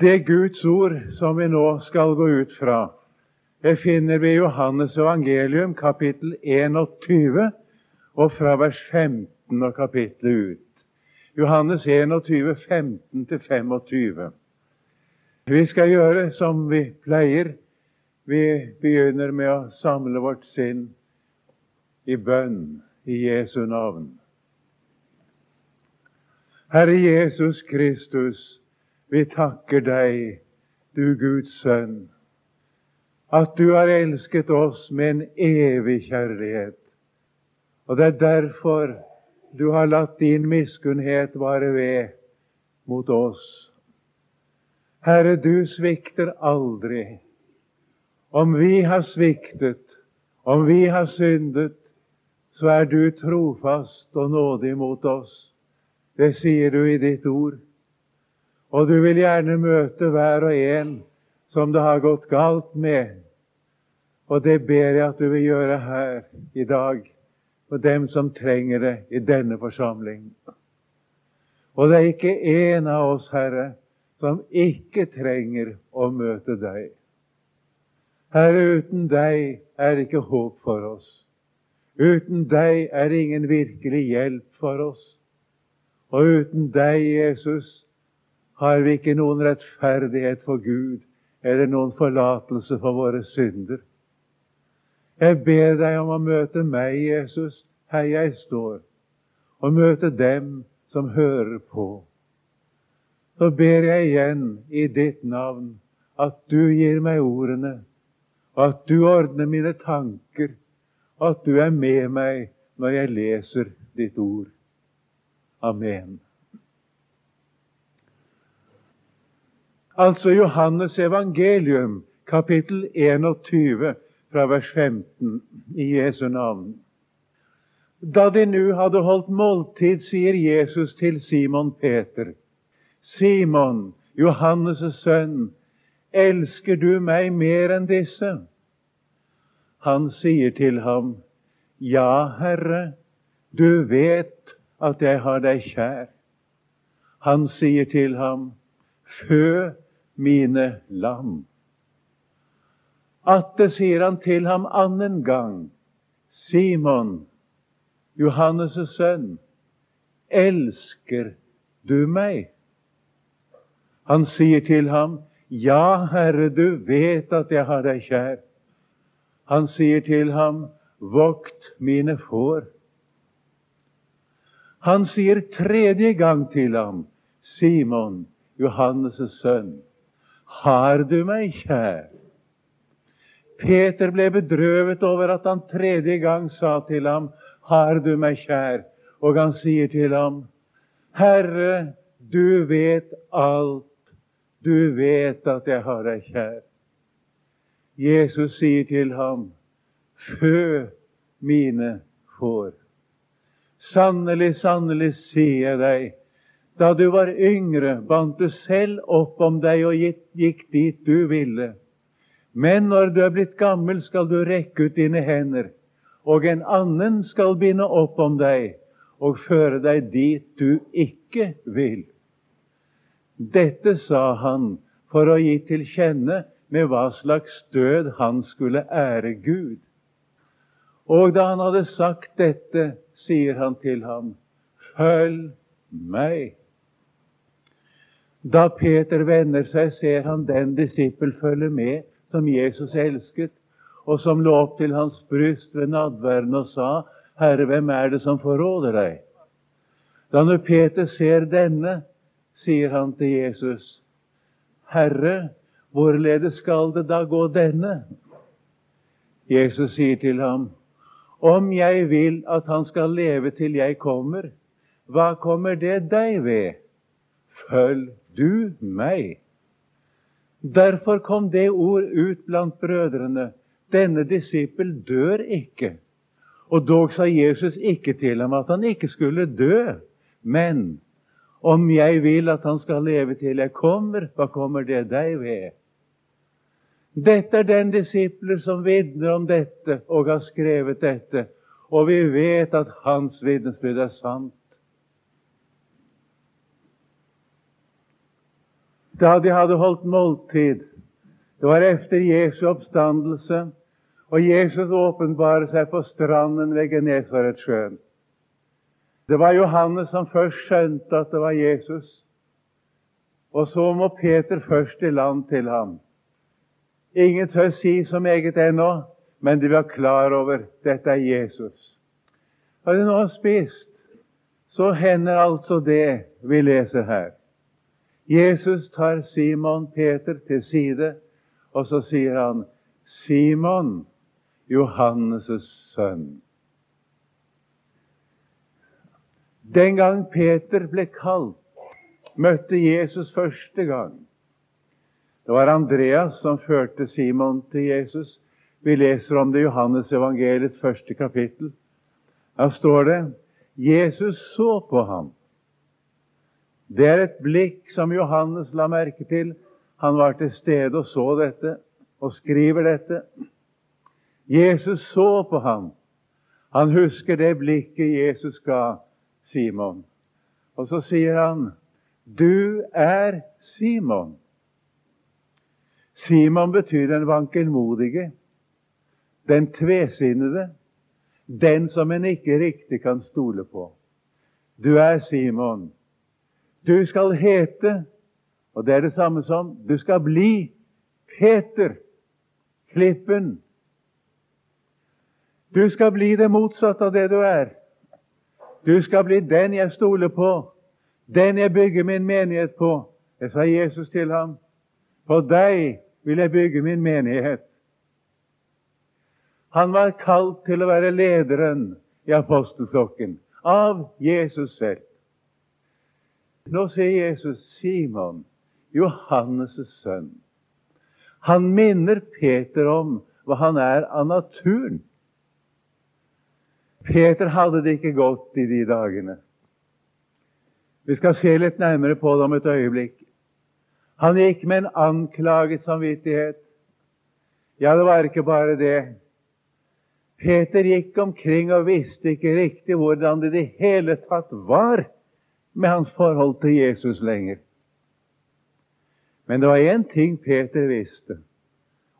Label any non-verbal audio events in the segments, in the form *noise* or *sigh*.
Det Guds ord som vi nå skal gå ut fra, det finner vi i Johannes evangelium kapittel 21 og fra vers 15 og kapittelet ut. Johannes 21, 15-25. Vi skal gjøre som vi pleier. Vi begynner med å samle vårt sinn i bønn i Jesu navn. Herre Jesus Kristus, vi takker deg, du Guds sønn, at du har elsket oss med en evig kjærlighet. Og det er derfor du har latt din miskunnhet vare ved mot oss. Herre, du svikter aldri. Om vi har sviktet, om vi har syndet, så er du trofast og nådig mot oss. Det sier du i ditt ord. Og du vil gjerne møte hver og en som det har gått galt med. Og det ber jeg at du vil gjøre her i dag for dem som trenger det i denne forsamling. Og det er ikke en av oss, Herre, som ikke trenger å møte deg. Herre, uten deg er det ikke håp for oss. Uten deg er det ingen virkelig hjelp for oss. Og uten deg, Jesus, har vi ikke noen rettferdighet for Gud eller noen forlatelse for våre synder. Jeg ber deg om å møte meg, Jesus, her jeg står, og møte dem som hører på. Så ber jeg igjen i ditt navn at du gir meg ordene, og at du ordner mine tanker, og at du er med meg når jeg leser ditt ord. Amen. Altså Johannes evangelium, kapittel 21, fra vers 15, i Jesu navn. Da de nå hadde holdt måltid, sier Jesus til Simon Peter, Simon, Johannes' sønn, elsker du meg mer enn disse? Han sier til ham, Ja, Herre, du vet at jeg har deg kjær. Han sier til ham, Fø mine lam. Atte sier han til ham annen gang, Simon, Johannes' sønn, elsker du meg? Han sier til ham, Ja, Herre, du vet at jeg har deg kjær. Han sier til ham, Vokt mine får. Han sier tredje gang til ham, Simon, Johannes' sønn, har du meg kjær? Peter ble bedrøvet over at han tredje gang sa til ham, Har du meg kjær? Og han sier til ham, Herre, du vet alt. Du vet at jeg har deg kjær. Jesus sier til ham, Fø mine får. Sannelig, sannelig, sier jeg deg, da du var yngre, bandt du selv opp om deg og gikk dit du ville. Men når du er blitt gammel, skal du rekke ut dine hender, og en annen skal binde opp om deg og føre deg dit du ikke vil. Dette sa han for å gi til kjenne med hva slags død han skulle ære Gud. Og da han hadde sagt dette, sier han til ham, Følg meg. Da Peter vender seg, ser han den disippel følge med som Jesus elsket, og som lå opp til hans bryst ved nadværen og sa, Herre, hvem er det som forråder deg? Da når Peter ser denne, sier han til Jesus, Herre, hvorledes skal det da gå denne? Jesus sier til ham, Om jeg vil at han skal leve til jeg kommer, hva kommer det deg ved? Følg du meg. Derfor kom det ord ut blant brødrene. Denne disippel dør ikke. Og dog sa Jesus ikke til ham at han ikke skulle dø. Men om jeg vil at han skal leve til jeg kommer, hva kommer det deg ved? Dette er den disipler som vitner om dette og har skrevet dette, og vi vet at hans vitnesbyrd er sant. Da de hadde holdt måltid. Det var efter Jesu oppstandelse, og Jesus åpenbarer seg på stranden ved Genesaretsjøen. Det var Johannes som først skjønte at det var Jesus. Og så må Peter først i land til ham. Ingen tør si så meget ennå, men de var klar over dette er Jesus. Har de nå spist, så hender altså det vi leser her. Jesus tar Simon Peter til side, og så sier han, 'Simon, Johannes' sønn'. Den gang Peter ble kalt, møtte Jesus første gang. Det var Andreas som førte Simon til Jesus. Vi leser om det i Johannes evangeliets første kapittel. Da står det Jesus så på ham. Det er et blikk som Johannes la merke til. Han var til stede og så dette, og skriver dette. Jesus så på ham. Han husker det blikket Jesus ga Simon. Og så sier han, 'Du er Simon'. Simon betyr den vankelmodige, den tvesinnede, den som en ikke riktig kan stole på. Du er Simon. Du skal hete, og det er det samme som du skal bli Peter, klippen. Du skal bli det motsatte av det du er. Du skal bli den jeg stoler på, den jeg bygger min menighet på. Det sa Jesus til ham. På deg vil jeg bygge min menighet. Han var kalt til å være lederen i apostelflokken av Jesus selv. Nå sier Jesus Simon, Johannes' sønn. Han minner Peter om hva han er av naturen. Peter hadde det ikke godt i de dagene. Vi skal se litt nærmere på det om et øyeblikk. Han gikk med en anklaget samvittighet. Ja, det var ikke bare det. Peter gikk omkring og visste ikke riktig hvordan det i det hele tatt var med hans forhold til Jesus lenger. Men det var én ting Peter visste,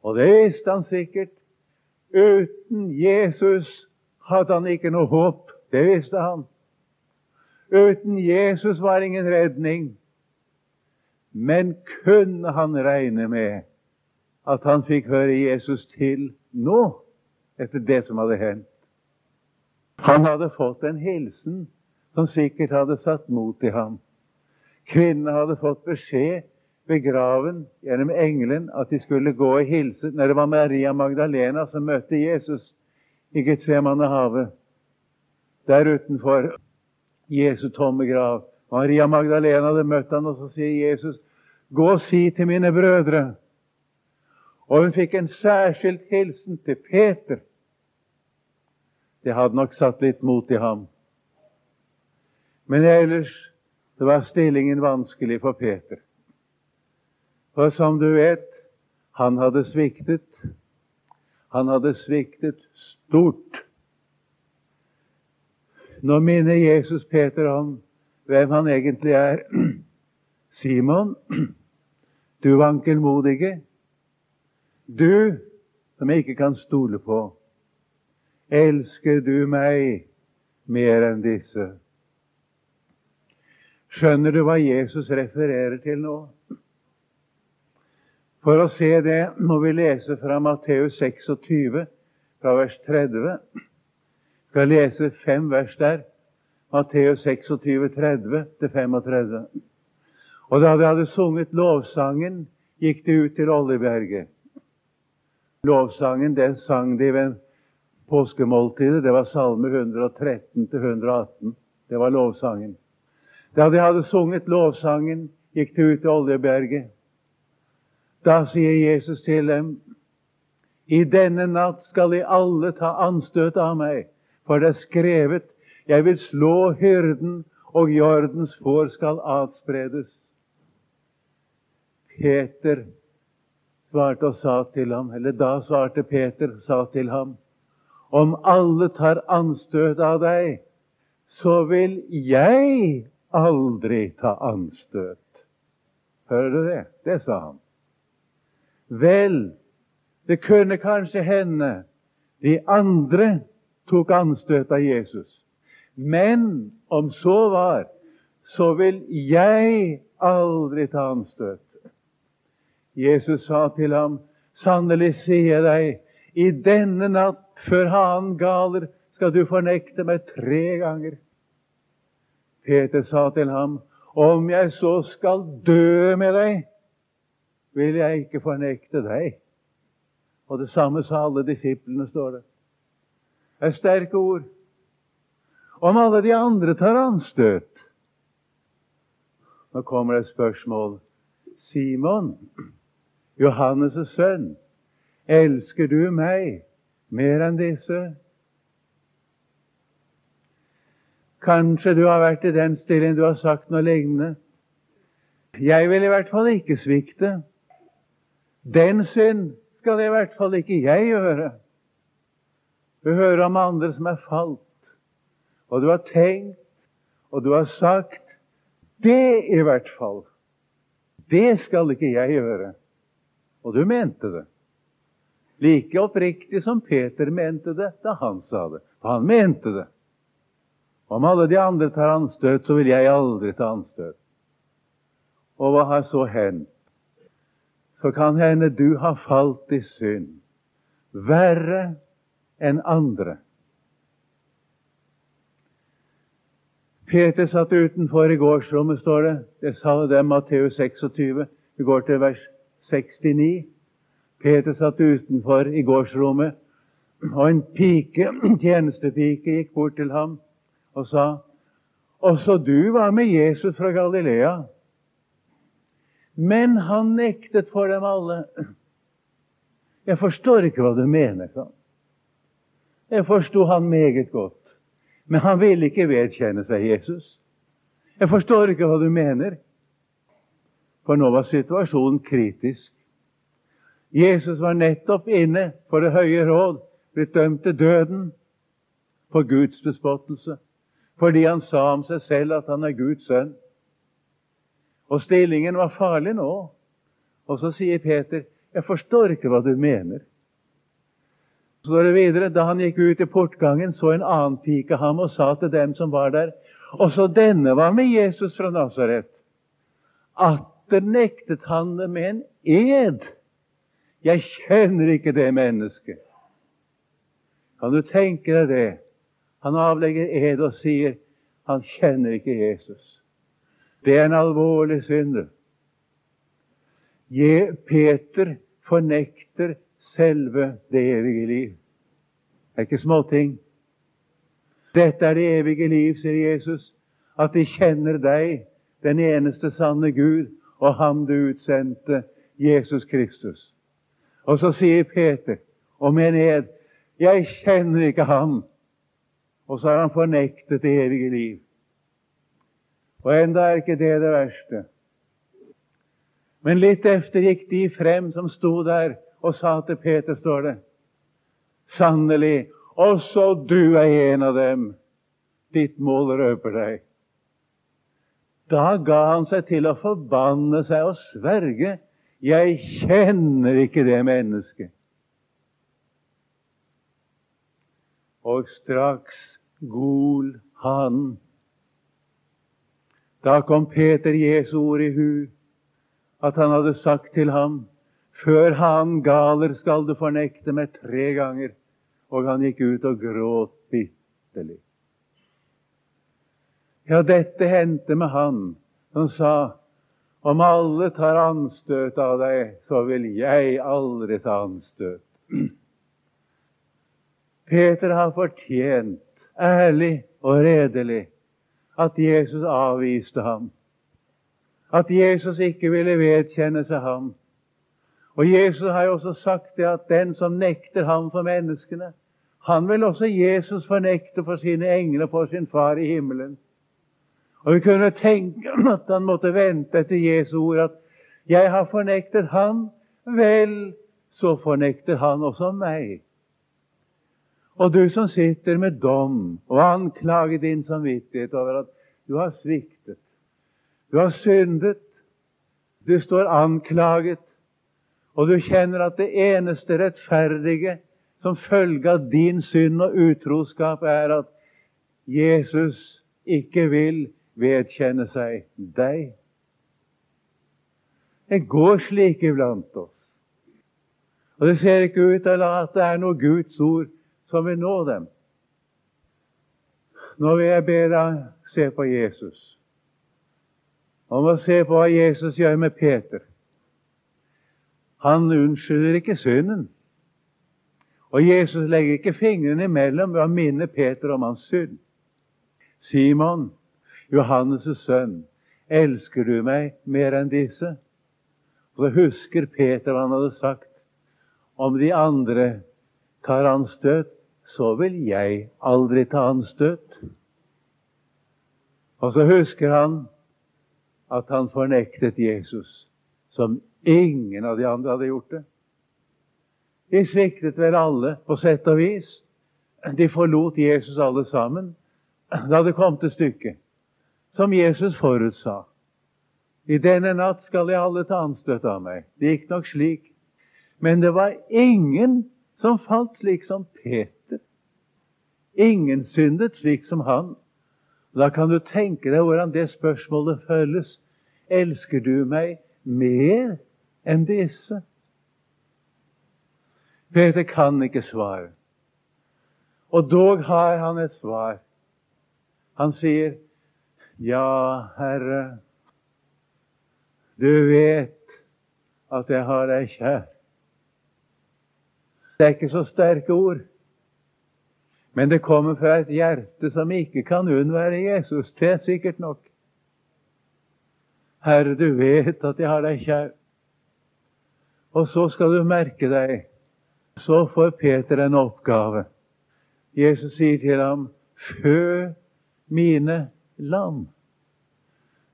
og det visste han sikkert. Uten Jesus hadde han ikke noe håp. Det visste han. Uten Jesus var ingen redning. Men kunne han regne med at han fikk høre Jesus til nå, etter det som hadde hendt? Han hadde fått en hilsen som sikkert hadde satt mot i ham. Kvinnene hadde fått beskjed ved graven gjennom engelen at de skulle gå og hilse. Når det var Maria Magdalena som møtte Jesus i Getsemanehavet, der utenfor Jesu tomme grav. Maria Magdalena hadde møtt han, og så sier Jesus, 'Gå og si til mine brødre.' Og hun fikk en særskilt hilsen til Peter. Det hadde nok satt litt mot i ham. Men ellers det var stillingen vanskelig for Peter. For som du vet, han hadde sviktet. Han hadde sviktet stort. Nå minner Jesus Peter om hvem han egentlig er. *clears throat* Simon, *clears throat* du vankelmodige, du som jeg ikke kan stole på. Elsker du meg mer enn disse? Skjønner du hva Jesus refererer til nå? For å se det må vi lese fra Matteus 26, fra vers 30. Vi skal lese fem vers der. Matteus 26, 30-35. Og da vi hadde sunget lovsangen, gikk de ut til Oljeberget. Lovsangen den sang de ved påskemåltidet. Det var salme 113-118. Det var lovsangen. Da de hadde sunget lovsangen, gikk de ut til Oljeberget. Da sier Jesus til dem i denne natt skal de alle ta anstøt av meg, for det er skrevet, jeg vil slå hyrden, og jordens får skal atspredes. Peter svarte og sa til ham, eller da svarte Peter og sa til ham, om alle tar anstøt av deg, så vil jeg aldri ta anstøt. Hører du det? Det sa han. Vel, det kunne kanskje hende de andre tok anstøt av Jesus. Men om så var, så vil jeg aldri ta anstøt. Jesus sa til ham, sannelig sier jeg deg, i denne natt før hanen galer skal du fornekte meg tre ganger. Peter sa til ham, om jeg så skal dø med deg, vil jeg ikke fornekte deg. Og det samme sa alle disiplene, står det. Det er sterke ord. Om alle de andre tar anstøt Nå kommer det et spørsmål. Simon, Johannes' sønn, elsker du meg mer enn disse? Kanskje du har vært i den stillingen du har sagt noe lignende. Jeg vil i hvert fall ikke svikte. Den synd skal i hvert fall ikke jeg gjøre. Du hører om andre som er falt, og du har tenkt, og du har sagt Det i hvert fall, det skal ikke jeg gjøre. Og du mente det. Like oppriktig som Peter mente det da han sa det. For han mente det. Om alle de andre tar anstøt, så vil jeg aldri ta anstøt. Og hva har så hendt? Så kan hende du har falt i synd verre enn andre. Peter satt utenfor i gårdsrommet, står det. Det sa det Matteus 26. Vi går til vers 69. Peter satt utenfor i gårdsrommet, og en pike, *clears throat* tjenestepike gikk bort til ham og sa også du var med Jesus fra Galilea. Men han nektet for dem alle. Jeg forstår ikke hva du mener, sa han. Jeg forsto han meget godt. Men han ville ikke vedkjenne seg Jesus. Jeg forstår ikke hva du mener. For nå var situasjonen kritisk. Jesus var nettopp inne for Det høye råd, blitt dømt til døden for Guds bespottelse fordi han sa om seg selv at han er Guds sønn. Og stillingen var farlig nå. Og så sier Peter, 'Jeg forstår ikke hva du mener'. Så står det videre, Da han gikk ut i portgangen, så en annen pike ham og sa til dem som var der, også denne var med Jesus fra Nasaret. Atter nektet han det med en ed. Jeg kjenner ikke det mennesket. Kan du tenke deg det? Han avlegger ed og sier han kjenner ikke Jesus. Det er en alvorlig synd. Peter fornekter selve det evige liv. Det er ikke småting. Dette er det evige liv, sier Jesus, at de kjenner deg, den eneste sanne Gud, og Ham du utsendte, Jesus Kristus. Og så sier Peter om en ed, jeg kjenner ikke Ham. Og så har han fornektet det evige liv. Og enda er ikke det det verste. Men litt efter gikk de frem som sto der, og sa til Peter, står det, sannelig, også du er en av dem. Ditt mål røper deg. Da ga han seg til å forbanne seg og sverge. Jeg kjenner ikke det mennesket. Og straks gol han. Da kom Peter Jesu ord i hu, at han hadde sagt til ham, før han galer skal du fornekte meg tre ganger. Og han gikk ut og gråt bitterlig. Ja, dette hendte med han som sa, om alle tar anstøt av deg, så vil jeg aldri ta anstøt. *clears throat* Peter har fortjent ærlig og redelig at Jesus avviste ham. At Jesus ikke ville vedkjenne seg ham. Og Jesus har jo også sagt det at den som nekter ham for menneskene, han vil også Jesus fornekte for sine engler for sin far i himmelen. Og vi kunne tenke *clears throat* at han måtte vente etter Jesu ord at 'jeg har fornektet han', vel, så fornekter han også meg. Og du som sitter med dom og anklager din samvittighet over at du har sviktet, du har syndet, Du står anklaget, og du kjenner at det eneste rettferdige som følge av din synd og utroskap, er at Jesus ikke vil vedkjenne seg deg. Det går slik iblant oss. Og det ser ikke ut til at det er noe Guds ord som vil nå dem. Nå vil jeg be deg se på Jesus. Og må se på hva Jesus gjør med Peter. Han unnskylder ikke synden. Og Jesus legger ikke fingrene imellom ved å minne Peter om hans synd. Simon, Johannes' sønn, elsker du meg mer enn disse? Og så husker Peter hva han hadde sagt. Om de andre tar anstøt, så vil jeg aldri ta anstøt. Og så husker han at han fornektet Jesus, som ingen av de andre hadde gjort det. De sviktet vel alle, på sett og vis. De forlot Jesus alle sammen da det kom til stykket, som Jesus forutsa. I denne natt skal de alle ta anstøt av meg. Det gikk nok slik. Men det var ingen som falt slik som Peter. Ingen syndet slik som han. Da kan du tenke deg hvordan det spørsmålet føles. Elsker du meg mer enn disse? Peter kan ikke svare. Og dog har han et svar. Han sier, 'Ja, Herre, du vet at jeg har deg kjær.' Det er ikke så sterke ord, men det kommer fra et hjerte som ikke kan unnvære Jesus. Det er sikkert nok. Herre, du vet at jeg har deg kjær. Og så skal du merke deg, så får Peter en oppgave. Jesus sier til ham, 'Fø mine lam'.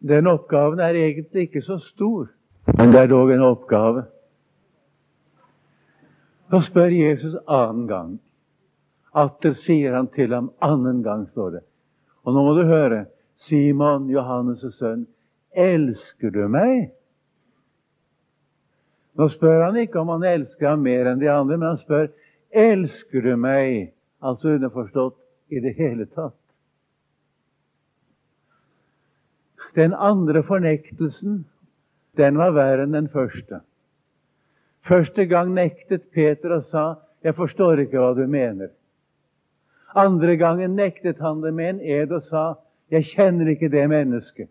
Den oppgaven er egentlig ikke så stor, men det er dog en oppgave. Så spør Jesus annen gang. Atter sier han til ham annen gang, står det. Og nå må du høre. Simon, Johannes' sønn, elsker du meg? Nå spør han ikke om han elsker ham mer enn de andre, men han spør elsker du meg? Altså underforstått i det hele tatt. Den andre fornektelsen, den var verre enn den første. Første gang nektet Peter og sa, 'Jeg forstår ikke hva du mener'. Andre gangen nektet han det med en ed og sa, 'Jeg kjenner ikke det mennesket'.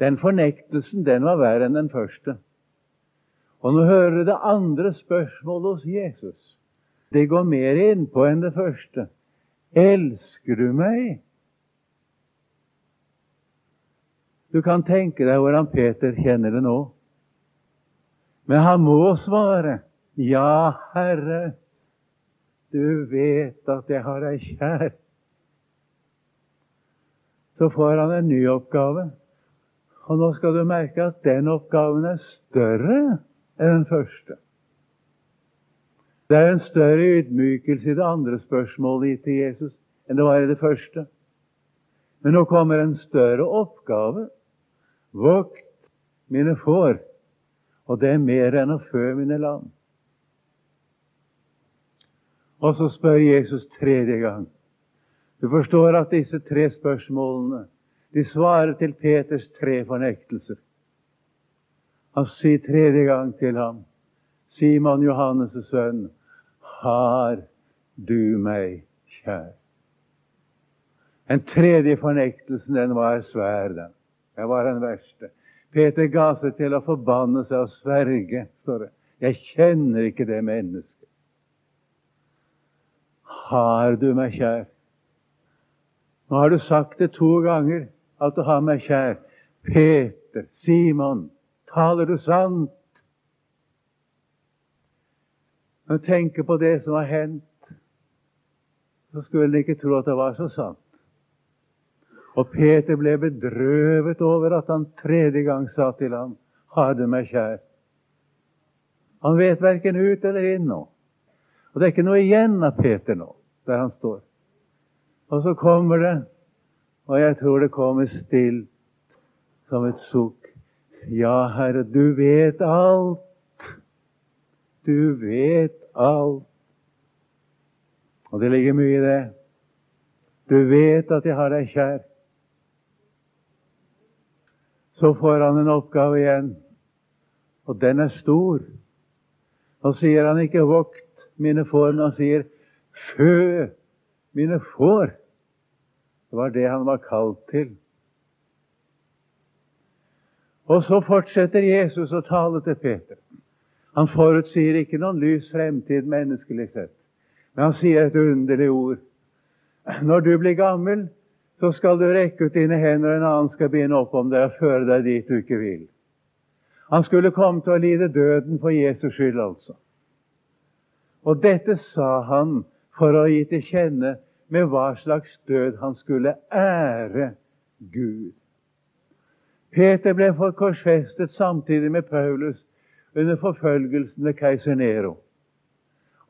Den fornektelsen, den var verre enn den første. Og nå hører du det andre spørsmålet hos Jesus. Det går mer innpå enn det første. Elsker du meg? Du kan tenke deg hvordan Peter kjenner det nå. Men han må svare. Ja, Herre, du vet at jeg har deg kjær. Så får han en ny oppgave. Og nå skal du merke at den oppgaven er større enn den første. Det er en større ydmykelse i det andre spørsmålet til Jesus enn det var i det første. Men nå kommer en større oppgave. Vokt mine får og det er mer enn å fø mine lam. Og så spør Jesus tredje gang. Du forstår at disse tre spørsmålene de svarer til Peters tre fornektelser. Han sier tredje gang til ham, Simon Johannes' sønn, har du meg kjær? Den tredje fornektelsen, den var svær, den. Det var den verste. Peter ga seg til å forbanne seg og sverge, står det. Jeg kjenner ikke det mennesket. Har du meg kjær? Nå har du sagt det to ganger at du har meg kjær. Peter, Simon, taler du sant? Når du tenker på det som har hendt, så skulle en ikke tro at det var så sant. Og Peter ble bedrøvet over at han tredje gang sa til ham, ha du meg kjær? Han vet verken ut eller inn nå. Og det er ikke noe igjen av Peter nå, der han står. Og så kommer det, og jeg tror det kommer stilt som et sukk. Ja, Herre, du vet alt. Du vet alt. Og det ligger mye i det. Du vet at jeg har deg kjær. Så får han en oppgave igjen, og den er stor. Nå sier han ikke 'vokt mine får', men han sier 'fø mine får'. Det var det han var kalt til. Og så fortsetter Jesus å tale til Peter. Han forutsier ikke noen lys fremtid menneskelig sett, men han sier et underlig ord. Når du blir gammel, så skal du rekke ut dine hender, og en annen skal binde opp om deg og føre deg dit du ikke vil. Han skulle komme til å lide døden for Jesus skyld, altså. Og dette sa han for å gi til kjenne med hva slags død han skulle ære Gud. Peter ble korsfestet samtidig med Paulus under forfølgelsen ved keiser Nero.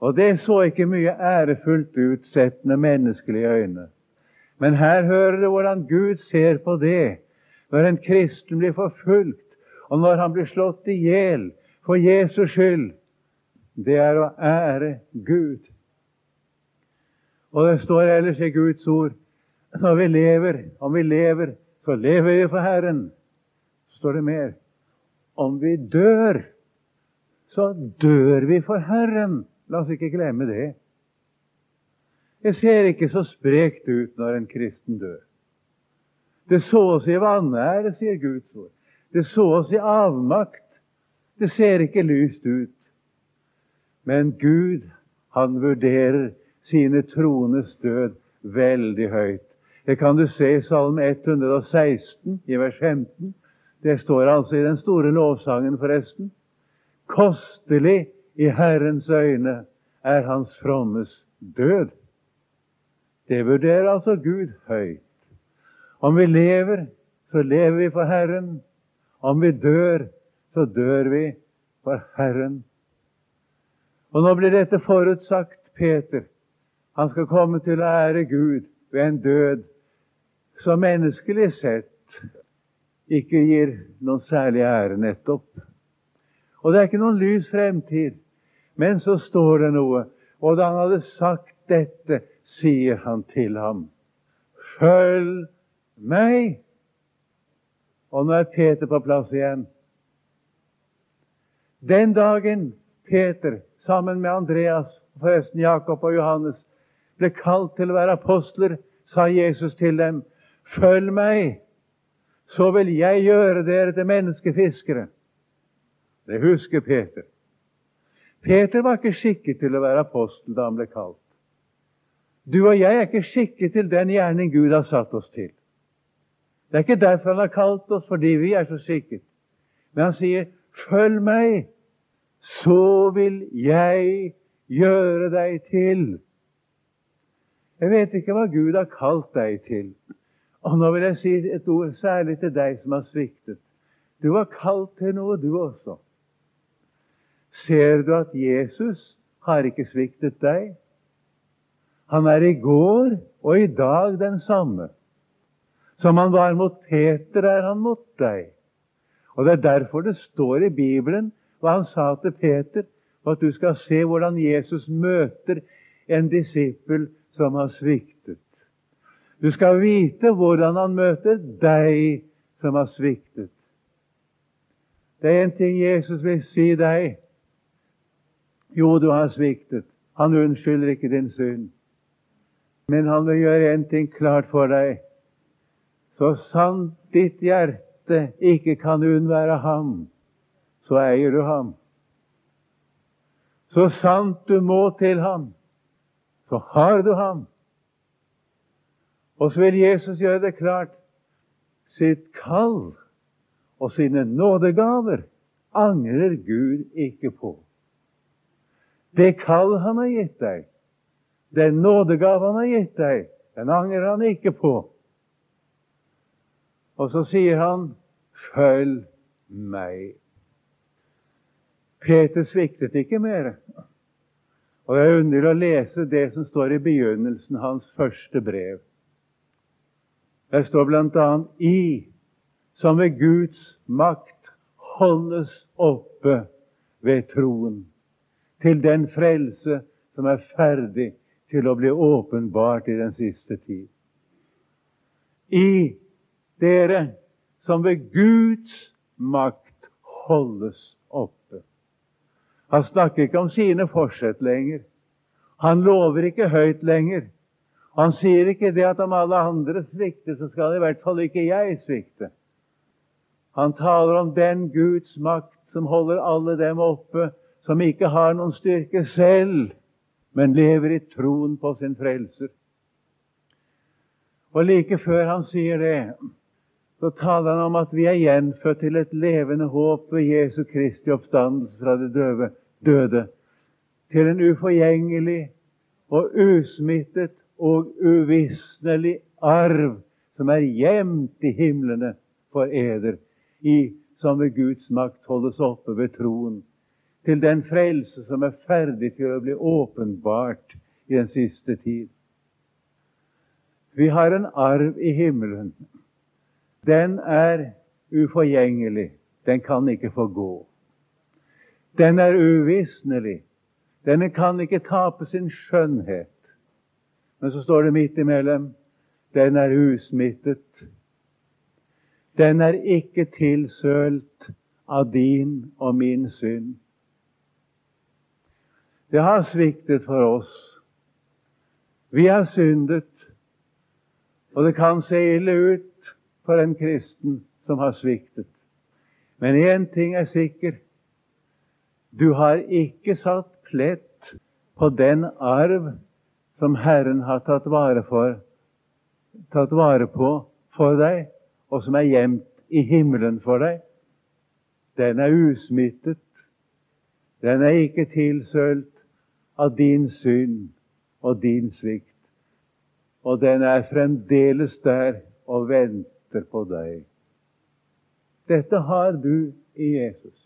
Og det så ikke mye ærefullt ut sett med menneskelige øyne. Men her hører du hvordan Gud ser på det når en kristen blir forfulgt, og når han blir slått i hjel for Jesus skyld. Det er å ære Gud. Og det står ellers i Guds ord når vi lever, om vi lever, så lever vi for Herren står det mer. Om vi dør, så dør vi for Herren. La oss ikke glemme det. Det ser ikke så sprekt ut når en kristen dør. Det sås i vanære, sier Guds ord. Det sås i avmakt. Det ser ikke lyst ut. Men Gud, han vurderer sine troendes død veldig høyt. Det kan du se i Salme 116, i vers 15. Det står altså i den store lovsangen, forresten. Kostelig i Herrens øyne er hans frommes død. Det vurderer altså Gud høyt. Om vi lever, så lever vi for Herren. Om vi dør, så dør vi for Herren. Og nå blir dette forutsagt Peter. Han skal komme til å ære Gud ved en død som menneskelig sett ikke gir noen særlig ære, nettopp. Og det er ikke noen lys fremtid. Men så står det noe, og da han hadde sagt dette, sier han til ham, Følg meg! Og nå er Peter på plass igjen. Den dagen Peter, sammen med Andreas, forresten Jakob og Johannes, ble kalt til å være apostler, sa Jesus til dem, Følg meg! så vil jeg gjøre dere til menneskefiskere. Det husker Peter. Peter var ikke skikket til å være apostel da han ble kalt. Du og jeg er ikke skikket til den gjerning Gud har satt oss til. Det er ikke derfor han har kalt oss, fordi vi er så skikket. Men han sier, 'Følg meg, så vil jeg gjøre deg til'. Jeg vet ikke hva Gud har kalt deg til. Og nå vil jeg si et ord særlig til deg som har sviktet. Du var kalt til noe, du også. Ser du at Jesus har ikke sviktet deg? Han er i går og i dag den samme. Som han var mot Peter, er han mot deg. Og Det er derfor det står i Bibelen hva han sa til Peter, for at du skal se hvordan Jesus møter en disippel som har sviktet. Du skal vite hvordan han møter deg som har sviktet. Det er en ting Jesus vil si deg. Jo, du har sviktet. Han unnskylder ikke din synd. Men han vil gjøre en ting klart for deg. Så sant ditt hjerte ikke kan unnvære ham, så eier du ham. Så sant du må til ham, så har du ham. Og så vil Jesus gjøre det klart sitt kall og sine nådegaver angrer Gud ikke på. Det kall han har gitt deg, den nådegave han har gitt deg, den angrer han ikke på. Og så sier han, 'Følg meg'. Peter sviktet ikke mer. Og det er underlig å lese det som står i begynnelsen hans første brev. Der står bl.a. i, som ved Guds makt holdes oppe ved troen til den frelse som er ferdig til å bli åpenbart i den siste tid. I dere som ved Guds makt holdes oppe. Han snakker ikke om sine forsett lenger. Han lover ikke høyt lenger. Han sier ikke det at om alle andre svikter, så skal i hvert fall ikke jeg svikte. Han taler om den Guds makt som holder alle dem oppe som ikke har noen styrke selv, men lever i troen på sin frelser. Og like før han sier det, så taler han om at vi er gjenfødt til et levende håp ved Jesu Kristi oppstandelse fra de døde, døde til en uforgjengelig og usmittet og uvisnelig arv som er gjemt i himlene for eder, i, som ved Guds makt holdes oppe ved troen, til den frelse som er ferdig til å bli åpenbart i den siste tid. Vi har en arv i himmelen. Den er uforgjengelig. Den kan ikke få gå. Den er uvisnelig. Denne kan ikke tape sin skjønnhet. Men så står det midt imellom den er usmittet. Den er ikke tilsølt av din og min synd. Det har sviktet for oss. Vi har syndet, og det kan se ille ut for en kristen som har sviktet. Men én ting er sikker. Du har ikke satt plett på den arv som Herren har tatt vare, for, tatt vare på for deg, og som er gjemt i himmelen for deg. Den er usmittet. Den er ikke tilsølt av din synd og din svikt. Og den er fremdeles der og venter på deg. Dette har du i Jesus.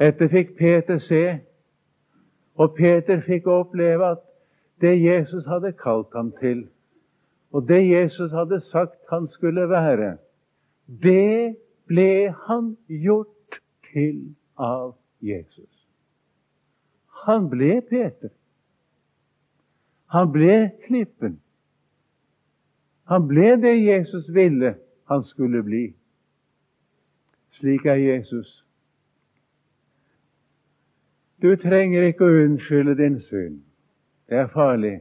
Dette fikk Peter se og Peter fikk oppleve at det Jesus hadde kalt ham til, og det Jesus hadde sagt han skulle være, det ble han gjort til av Jesus. Han ble Peter. Han ble klippen. Han ble det Jesus ville han skulle bli. Slik er Jesus. Du trenger ikke å unnskylde din synd. Det er farlig.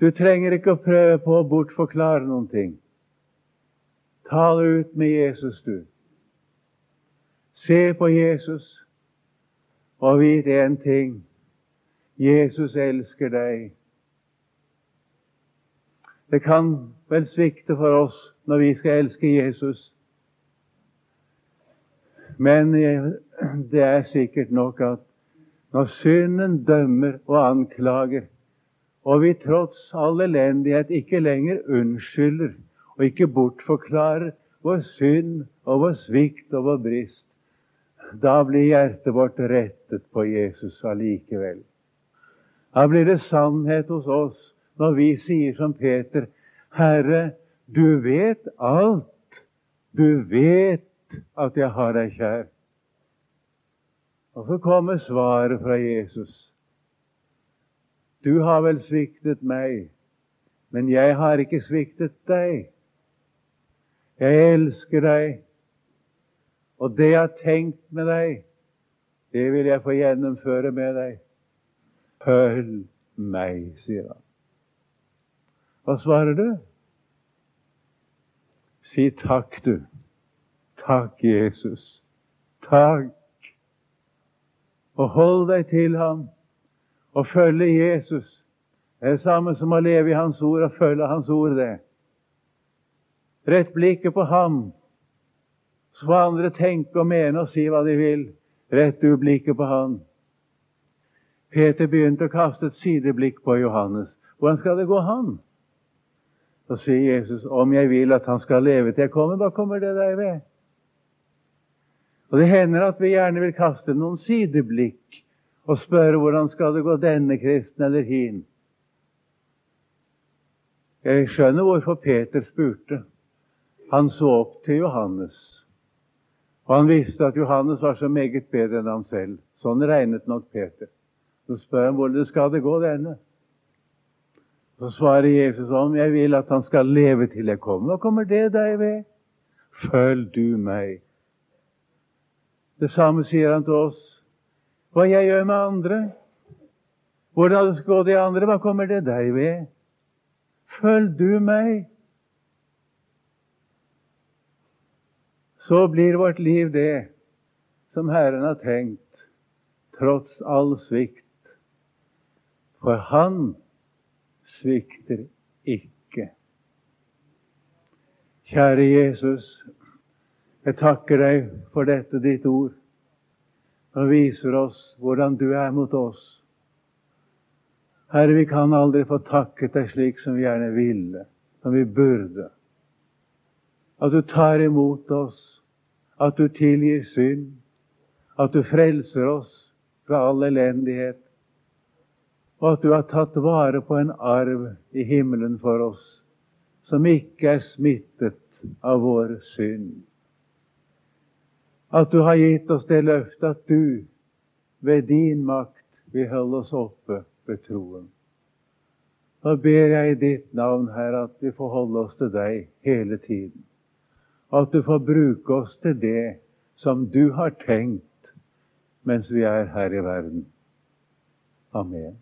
Du trenger ikke å prøve på å bortforklare noen ting. Tal ut med Jesus, du. Se på Jesus og vit én ting. Jesus elsker deg. Det kan vel svikte for oss når vi skal elske Jesus. Men det er sikkert nok at når synden dømmer og anklager, og vi tross all elendighet ikke lenger unnskylder og ikke bortforklarer vår synd og vår svikt og vår brist, da blir hjertet vårt rettet på Jesus allikevel. Da blir det sannhet hos oss når vi sier som Peter, Herre, du vet alt. Du vet at jeg har deg kjær. Og så kommer svaret fra Jesus. Du har vel sviktet meg, men jeg har ikke sviktet deg. Jeg elsker deg, og det jeg har tenkt med deg, det vil jeg få gjennomføre med deg. Følg meg, sier han. Hva svarer du? Si takk, du. Takk, Jesus. Takk og hold deg til ham og følge Jesus. Det er det samme som å leve i Hans ord og følge Hans ord, det. Rett blikket på ham, så får andre tenke og mene og si hva de vil. Rett du blikket på han. Peter begynte å kaste et sideblikk på Johannes. Hvordan skal det gå han? Så sier Jesus, om jeg vil at han skal leve til jeg kommer, hva kommer det deg ved? Og Det hender at vi gjerne vil kaste noen sideblikk og spørre hvordan skal det gå denne kristen eller hin. Jeg skjønner hvorfor Peter spurte. Han så opp til Johannes. Og han visste at Johannes var så meget bedre enn ham selv. Sånn regnet nok Peter. Så spør han hvordan skal det gå denne. Så svarer Jesus om jeg vil at han skal leve til jeg kommer. Hva kommer det deg ved? Følg du meg. Det samme sier han til oss. Hva jeg gjør med andre? Hvordan det skal gå de andre? Hva kommer det deg ved? Følg du meg. Så blir vårt liv det som Herren har tenkt, tross all svikt. For Han svikter ikke. Kjære Jesus, jeg takker deg for dette ditt ord, og viser oss hvordan du er mot oss. Herre, vi kan aldri få takket deg slik som vi gjerne ville, som vi burde. At du tar imot oss, at du tilgir synd, at du frelser oss fra all elendighet, og at du har tatt vare på en arv i himmelen for oss som ikke er smittet av vår synd. At du har gitt oss det løftet at du ved din makt vil holde oss oppe ved troen. Da ber jeg i ditt navn, Herre, at vi får holde oss til deg hele tiden. At du får bruke oss til det som du har tenkt mens vi er her i verden. Amen.